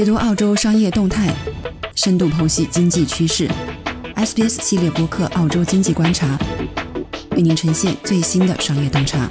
解读澳洲商业动态，深度剖析经济趋势。SBS 系列播客《澳洲经济观察》为您呈现最新的商业洞察。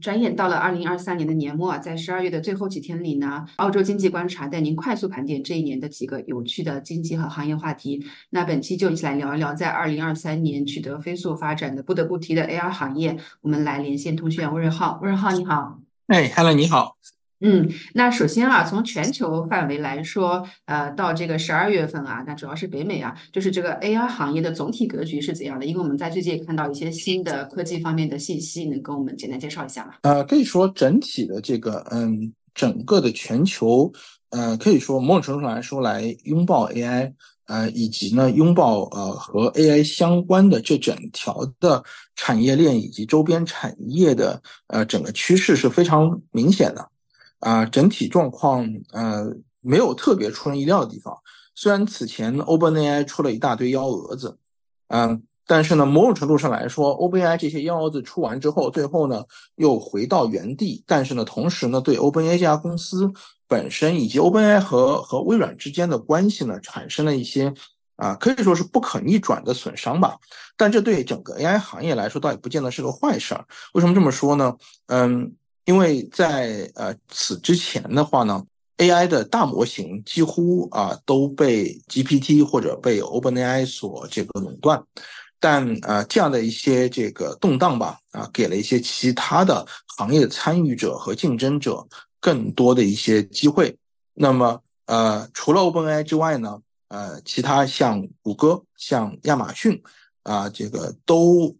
转眼到了二零二三年的年末啊，在十二月的最后几天里呢，澳洲经济观察带您快速盘点这一年的几个有趣的经济和行业话题。那本期就一起来聊一聊，在二零二三年取得飞速发展的不得不提的 AR 行业。我们来连线通讯员魏瑞浩，魏瑞浩你好。哎，Hello，你好。嗯，那首先啊，从全球范围来说，呃，到这个十二月份啊，那主要是北美啊，就是这个 AR 行业的总体格局是怎样的？因为我们在最近也看到一些新的科技方面的信息，能跟我们简单介绍一下吗？呃，可以说整体的这个，嗯，整个的全球，呃，可以说某种程度上来说，来拥抱 AI，呃，以及呢，拥抱呃和 AI 相关的这整条的产业链以及周边产业的，呃，整个趋势是非常明显的。啊，整体状况呃没有特别出人意料的地方。虽然此前 OpenAI 出了一大堆幺蛾子，嗯，但是呢，某种程度上来说，OpenAI 这些幺蛾子出完之后，最后呢又回到原地。但是呢，同时呢，对 OpenAI 这家公司本身以及 OpenAI 和和微软之间的关系呢，产生了一些啊，可以说是不可逆转的损伤吧。但这对整个 AI 行业来说，倒也不见得是个坏事儿。为什么这么说呢？嗯。因为在呃此之前的话呢，AI 的大模型几乎啊都被 GPT 或者被 OpenAI 所这个垄断，但呃这样的一些这个动荡吧啊，给了一些其他的行业参与者和竞争者更多的一些机会。那么呃除了 OpenAI 之外呢，呃其他像谷歌、像亚马逊啊这个都。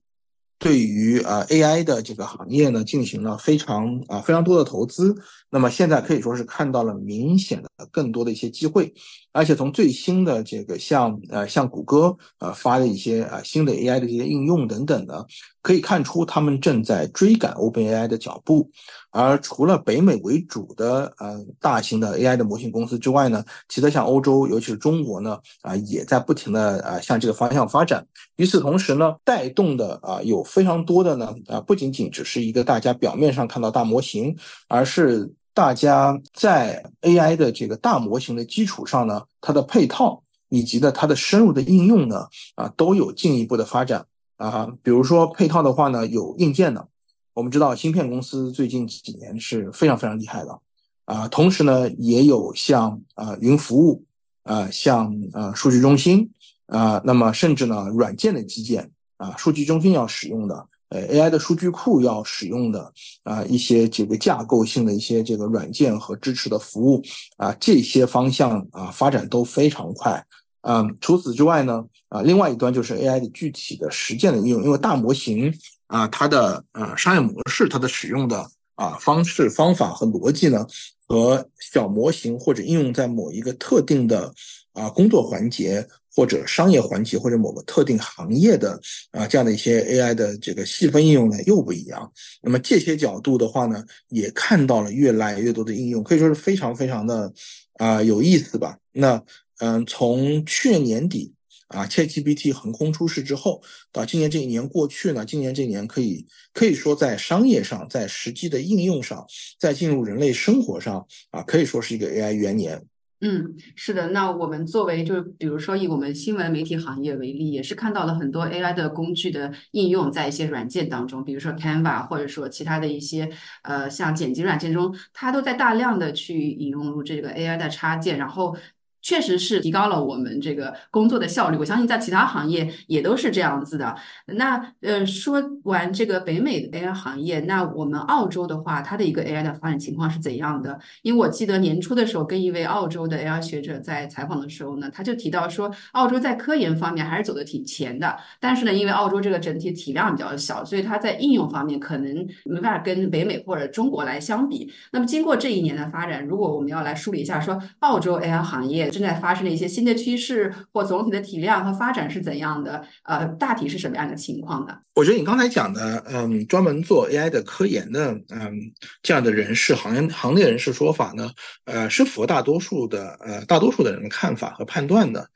对于呃 AI 的这个行业呢，进行了非常啊非常多的投资。那么现在可以说是看到了明显的更多的一些机会，而且从最新的这个像呃像谷歌呃发的一些啊新的 AI 的这些应用等等呢，可以看出他们正在追赶 OpenAI 的脚步。而除了北美为主的呃大型的 AI 的模型公司之外呢，其他像欧洲，尤其是中国呢啊也在不停的啊向这个方向发展。与此同时呢，带动的啊有非常多的呢啊不仅仅只是一个大家表面上看到大模型，而是大家在 AI 的这个大模型的基础上呢，它的配套以及的它的深入的应用呢啊都有进一步的发展啊，比如说配套的话呢有硬件的。我们知道芯片公司最近几年是非常非常厉害的，啊，同时呢，也有像啊云服务，啊像啊数据中心，啊，那么甚至呢软件的基建，啊数据中心要使用的，呃 AI 的数据库要使用的，啊一些这个架构性的一些这个软件和支持的服务，啊这些方向啊发展都非常快，嗯，除此之外呢，啊另外一端就是 AI 的具体的实践的应用，因为大模型。啊，它的呃商业模式，它的使用的啊方式、方法和逻辑呢，和小模型或者应用在某一个特定的啊工作环节或者商业环节或者某个特定行业的啊这样的一些 AI 的这个细分应用呢又不一样。那么这些角度的话呢，也看到了越来越多的应用，可以说是非常非常的啊有意思吧。那嗯，从去年年底。啊，ChatGPT 横空出世之后，到今年这一年过去呢，今年这一年可以可以说在商业上，在实际的应用上，在进入人类生活上啊，可以说是一个 AI 元年。嗯，是的。那我们作为就是比如说以我们新闻媒体行业为例，也是看到了很多 AI 的工具的应用在一些软件当中，比如说 Canva 或者说其他的一些呃像剪辑软件中，它都在大量的去引用入这个 AI 的插件，然后。确实是提高了我们这个工作的效率，我相信在其他行业也都是这样子的。那呃，说完这个北美的 AI 行业，那我们澳洲的话，它的一个 AI 的发展情况是怎样的？因为我记得年初的时候跟一位澳洲的 AI 学者在采访的时候呢，他就提到说，澳洲在科研方面还是走的挺前的，但是呢，因为澳洲这个整体体量比较小，所以它在应用方面可能没办法跟北美或者中国来相比。那么经过这一年的发展，如果我们要来梳理一下，说澳洲 AI 行业。正在发生的一些新的趋势或总体的体量和发展是怎样的？呃，大体是什么样的情况呢？我觉得你刚才讲的，嗯，专门做 AI 的科研的，嗯，这样的人士行业行业人士说法呢，呃，是符合大多数的呃大多数的人的看法和判断的。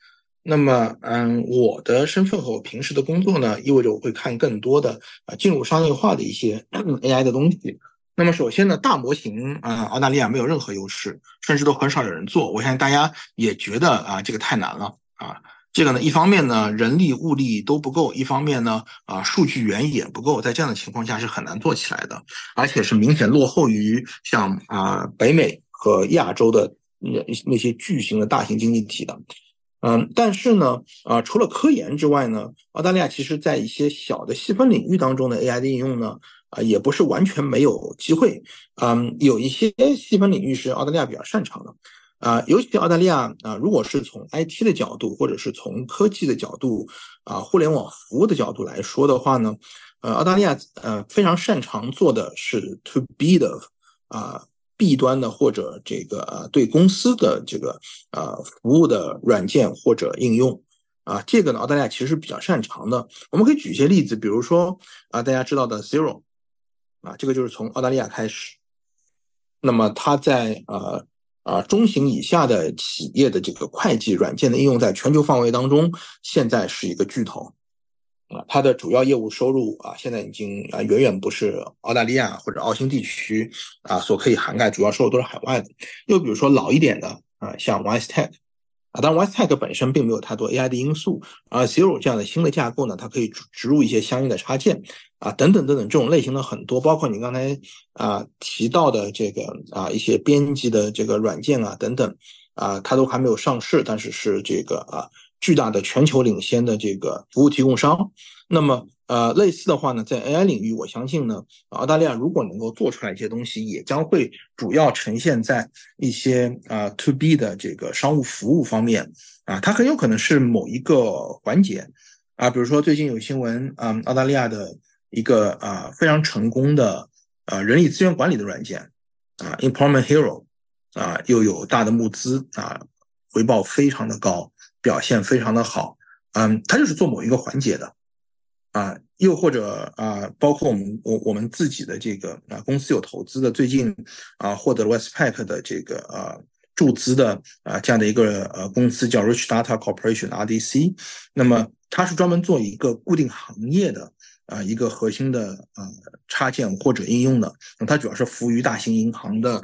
那么，嗯，我的身份和我平时的工作呢，意味着我会看更多的啊进入商业化的一些 AI 的东西。那么首先呢，大模型啊，澳大利亚没有任何优势，甚至都很少有人做。我相信大家也觉得啊，这个太难了啊。这个呢，一方面呢，人力物力都不够；一方面呢，啊，数据源也不够。在这样的情况下是很难做起来的，而且是明显落后于像啊北美和亚洲的那那些巨型的大型经济体的。嗯，但是呢，啊，除了科研之外呢，澳大利亚其实在一些小的细分领域当中的 AI 的应用呢，啊，也不是完全没有机会。嗯，有一些细分领域是澳大利亚比较擅长的。啊，尤其澳大利亚啊，如果是从 IT 的角度，或者是从科技的角度，啊，互联网服务的角度来说的话呢，呃，澳大利亚呃非常擅长做的是 To B 的啊 B 端的或者这个呃对公司的这个啊服务的软件或者应用啊，这个呢澳大利亚其实是比较擅长的。我们可以举一些例子，比如说啊大家知道的 Zero 啊，这个就是从澳大利亚开始，那么它在呃。啊，中型以下的企业的这个会计软件的应用，在全球范围当中，现在是一个巨头。啊，它的主要业务收入啊，现在已经啊，远远不是澳大利亚或者澳新地区啊所可以涵盖，主要收入都是海外的。又比如说老一点的啊，像 WiseTech。啊，当然，WiseTech 本身并没有太多 AI 的因素，而 Zero 这样的新的架构呢，它可以植入一些相应的插件，啊，等等等等，这种类型的很多，包括你刚才啊提到的这个啊一些编辑的这个软件啊等等，啊，它都还没有上市，但是是这个啊巨大的全球领先的这个服务提供商，那么。呃，类似的话呢，在 AI 领域，我相信呢，澳大利亚如果能够做出来一些东西，也将会主要呈现在一些啊 To B 的这个商务服务方面啊，它很有可能是某一个环节啊，比如说最近有新闻啊，澳大利亚的一个啊非常成功的啊人力资源管理的软件啊，Employment Hero 啊，又有大的募资啊，回报非常的高，表现非常的好，嗯，它就是做某一个环节的。啊，又或者啊，包括我们我我们自己的这个啊公司有投资的，最近啊获得了 Westpac 的这个啊注资的啊这样的一个呃公司叫 Rich Data Corporation RDC，那么它是专门做一个固定行业的啊一个核心的呃插件或者应用的，那它主要是服务于大型银行的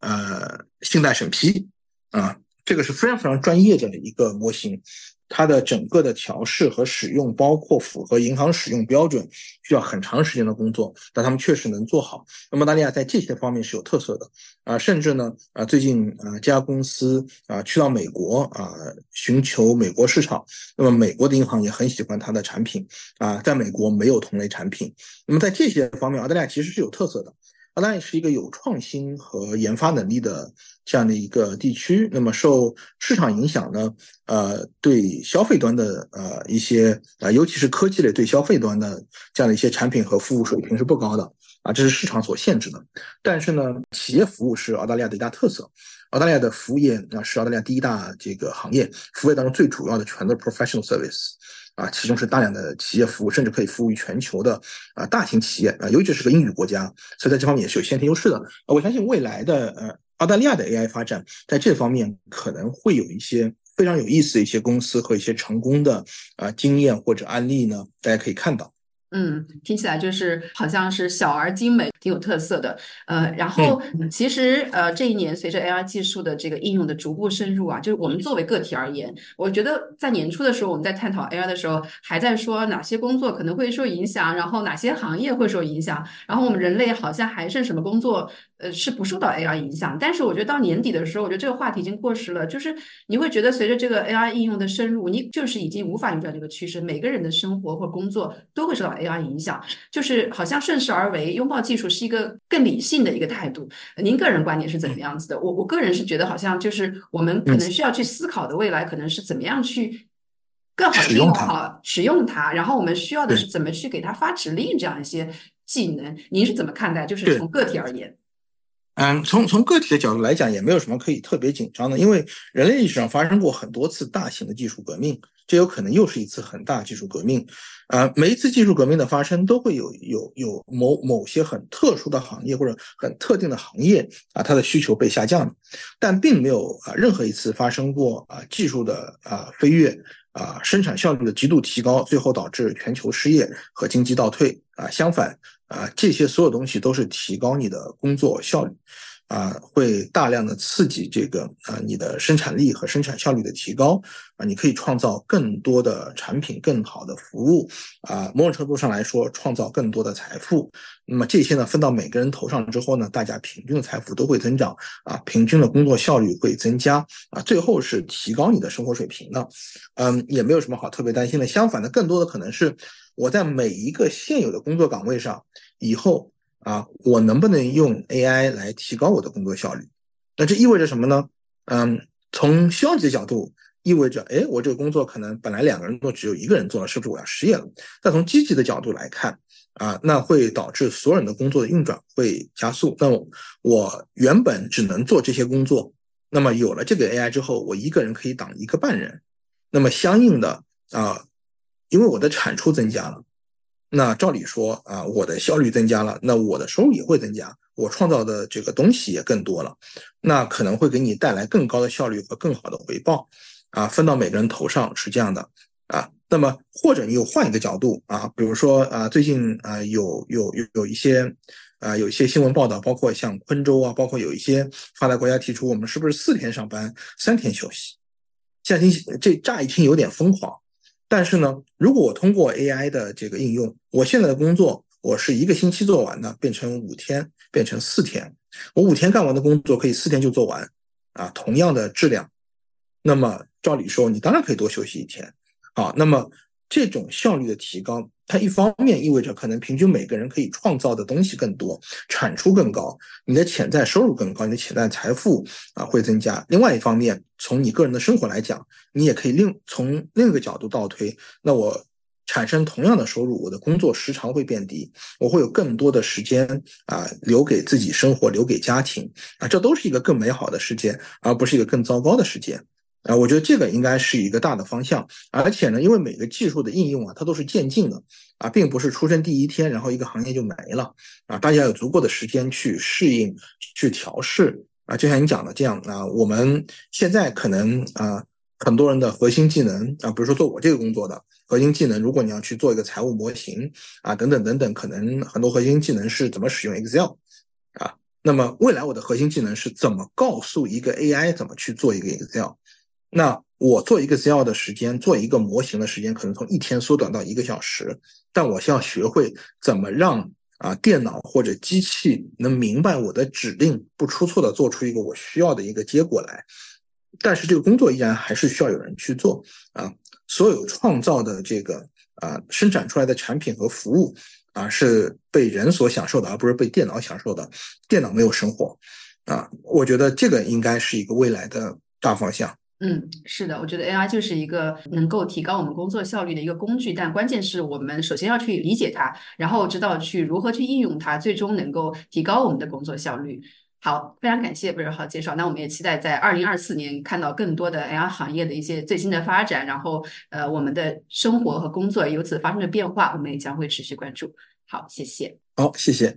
呃信贷审批啊，这个是非常非常专业的一个模型。它的整个的调试和使用，包括符合银行使用标准，需要很长时间的工作，但他们确实能做好。那么澳大利亚在这些方面是有特色的啊，甚至呢啊，最近啊这家公司啊去到美国啊寻求美国市场，那么美国的银行也很喜欢它的产品啊，在美国没有同类产品。那么在这些方面，澳大利亚其实是有特色的。澳大利亚是一个有创新和研发能力的这样的一个地区。那么受市场影响呢？呃，对消费端的呃一些啊，尤其是科技类对消费端的这样的一些产品和服务水平是不高的啊，这是市场所限制的。但是呢，企业服务是澳大利亚的一大特色。澳大利亚的服务业啊，是澳大利亚第一大这个行业，服务业当中最主要的全都是 professional service。啊，其中是大量的企业服务，甚至可以服务于全球的啊大型企业啊，尤其是个英语国家，所以在这方面也是有先天优势的。我相信未来的呃澳大利亚的 AI 发展，在这方面可能会有一些非常有意思的一些公司和一些成功的啊经验或者案例呢，大家可以看到。嗯，听起来就是好像是小而精美，挺有特色的。呃，然后其实呃这一年随着 AI 技术的这个应用的逐步深入啊，就是我们作为个体而言，我觉得在年初的时候我们在探讨 AI 的时候，还在说哪些工作可能会受影响，然后哪些行业会受影响，然后我们人类好像还剩什么工作呃是不受到 AI 影响。但是我觉得到年底的时候，我觉得这个话题已经过时了，就是你会觉得随着这个 AI 应用的深入，你就是已经无法扭转这个趋势，每个人的生活或工作都会受到。AI 影响，就是好像顺势而为，拥抱技术是一个更理性的一个态度。您个人观点是怎么样子的？我我个人是觉得，好像就是我们可能需要去思考的未来，可能是怎么样去更好的用好使用它。然后我们需要的是怎么去给它发指令这样一些技能。您是怎么看待？就是从个体而言。嗯，从从个体的角度来讲，也没有什么可以特别紧张的，因为人类历史上发生过很多次大型的技术革命，这有可能又是一次很大技术革命。啊，每一次技术革命的发生，都会有有有某某些很特殊的行业或者很特定的行业啊，它的需求被下降，但并没有啊任何一次发生过啊技术的啊飞跃。啊生产效率的极度提高，最后导致全球失业和经济倒退啊。相反啊，这些所有东西都是提高你的工作效率。啊，会大量的刺激这个啊，你的生产力和生产效率的提高啊，你可以创造更多的产品、更好的服务啊，某种程度上来说，创造更多的财富。那么这些呢，分到每个人头上之后呢，大家平均的财富都会增长啊，平均的工作效率会增加啊，最后是提高你的生活水平的。嗯，也没有什么好特别担心的。相反的，更多的可能是我在每一个现有的工作岗位上以后。啊，我能不能用 AI 来提高我的工作效率？那这意味着什么呢？嗯，从消极的角度，意味着，哎，我这个工作可能本来两个人做，只有一个人做了，是不是我要失业了？但从积极的角度来看，啊，那会导致所有人的工作的运转会加速。那我原本只能做这些工作，那么有了这个 AI 之后，我一个人可以挡一个半人。那么相应的啊，因为我的产出增加了。那照理说啊，我的效率增加了，那我的收入也会增加，我创造的这个东西也更多了，那可能会给你带来更高的效率和更好的回报，啊，分到每个人头上是这样的啊。那么或者你又换一个角度啊，比如说啊，最近啊有有有有一些啊有一些新闻报道，包括像昆州啊，包括有一些发达国家提出，我们是不是四天上班，三天休息？现在听这乍一听有点疯狂。但是呢，如果我通过 AI 的这个应用，我现在的工作我是一个星期做完的，变成五天，变成四天，我五天干完的工作可以四天就做完，啊，同样的质量，那么照理说你当然可以多休息一天，啊，那么这种效率的提高。它一方面意味着可能平均每个人可以创造的东西更多，产出更高，你的潜在收入更高，你的潜在财富啊会增加。另外一方面，从你个人的生活来讲，你也可以另从另一个角度倒推，那我产生同样的收入，我的工作时长会变低，我会有更多的时间啊留给自己生活，留给家庭啊，这都是一个更美好的世界，而不是一个更糟糕的世界。啊，我觉得这个应该是一个大的方向，而且呢，因为每个技术的应用啊，它都是渐进的啊，并不是出生第一天，然后一个行业就没了啊，大家有足够的时间去适应、去调试啊。就像你讲的这样啊，我们现在可能啊，很多人的核心技能啊，比如说做我这个工作的核心技能，如果你要去做一个财务模型啊，等等等等，可能很多核心技能是怎么使用 Excel 啊。那么未来我的核心技能是怎么告诉一个 AI 怎么去做一个 Excel。那我做一个 Excel 的时间，做一个模型的时间，可能从一天缩短到一个小时。但我需要学会怎么让啊电脑或者机器能明白我的指令，不出错的做出一个我需要的一个结果来。但是这个工作依然还是需要有人去做啊。所有创造的这个啊生产出来的产品和服务啊是被人所享受的，而不是被电脑享受的。电脑没有生活啊，我觉得这个应该是一个未来的大方向。嗯，是的，我觉得 AI 就是一个能够提高我们工作效率的一个工具，但关键是我们首先要去理解它，然后知道去如何去应用它，最终能够提高我们的工作效率。好，非常感谢贝尔浩介绍，那我们也期待在二零二四年看到更多的 AI 行业的一些最新的发展，然后呃，我们的生活和工作由此发生的变化，我们也将会持续关注。好，谢谢。好，谢谢。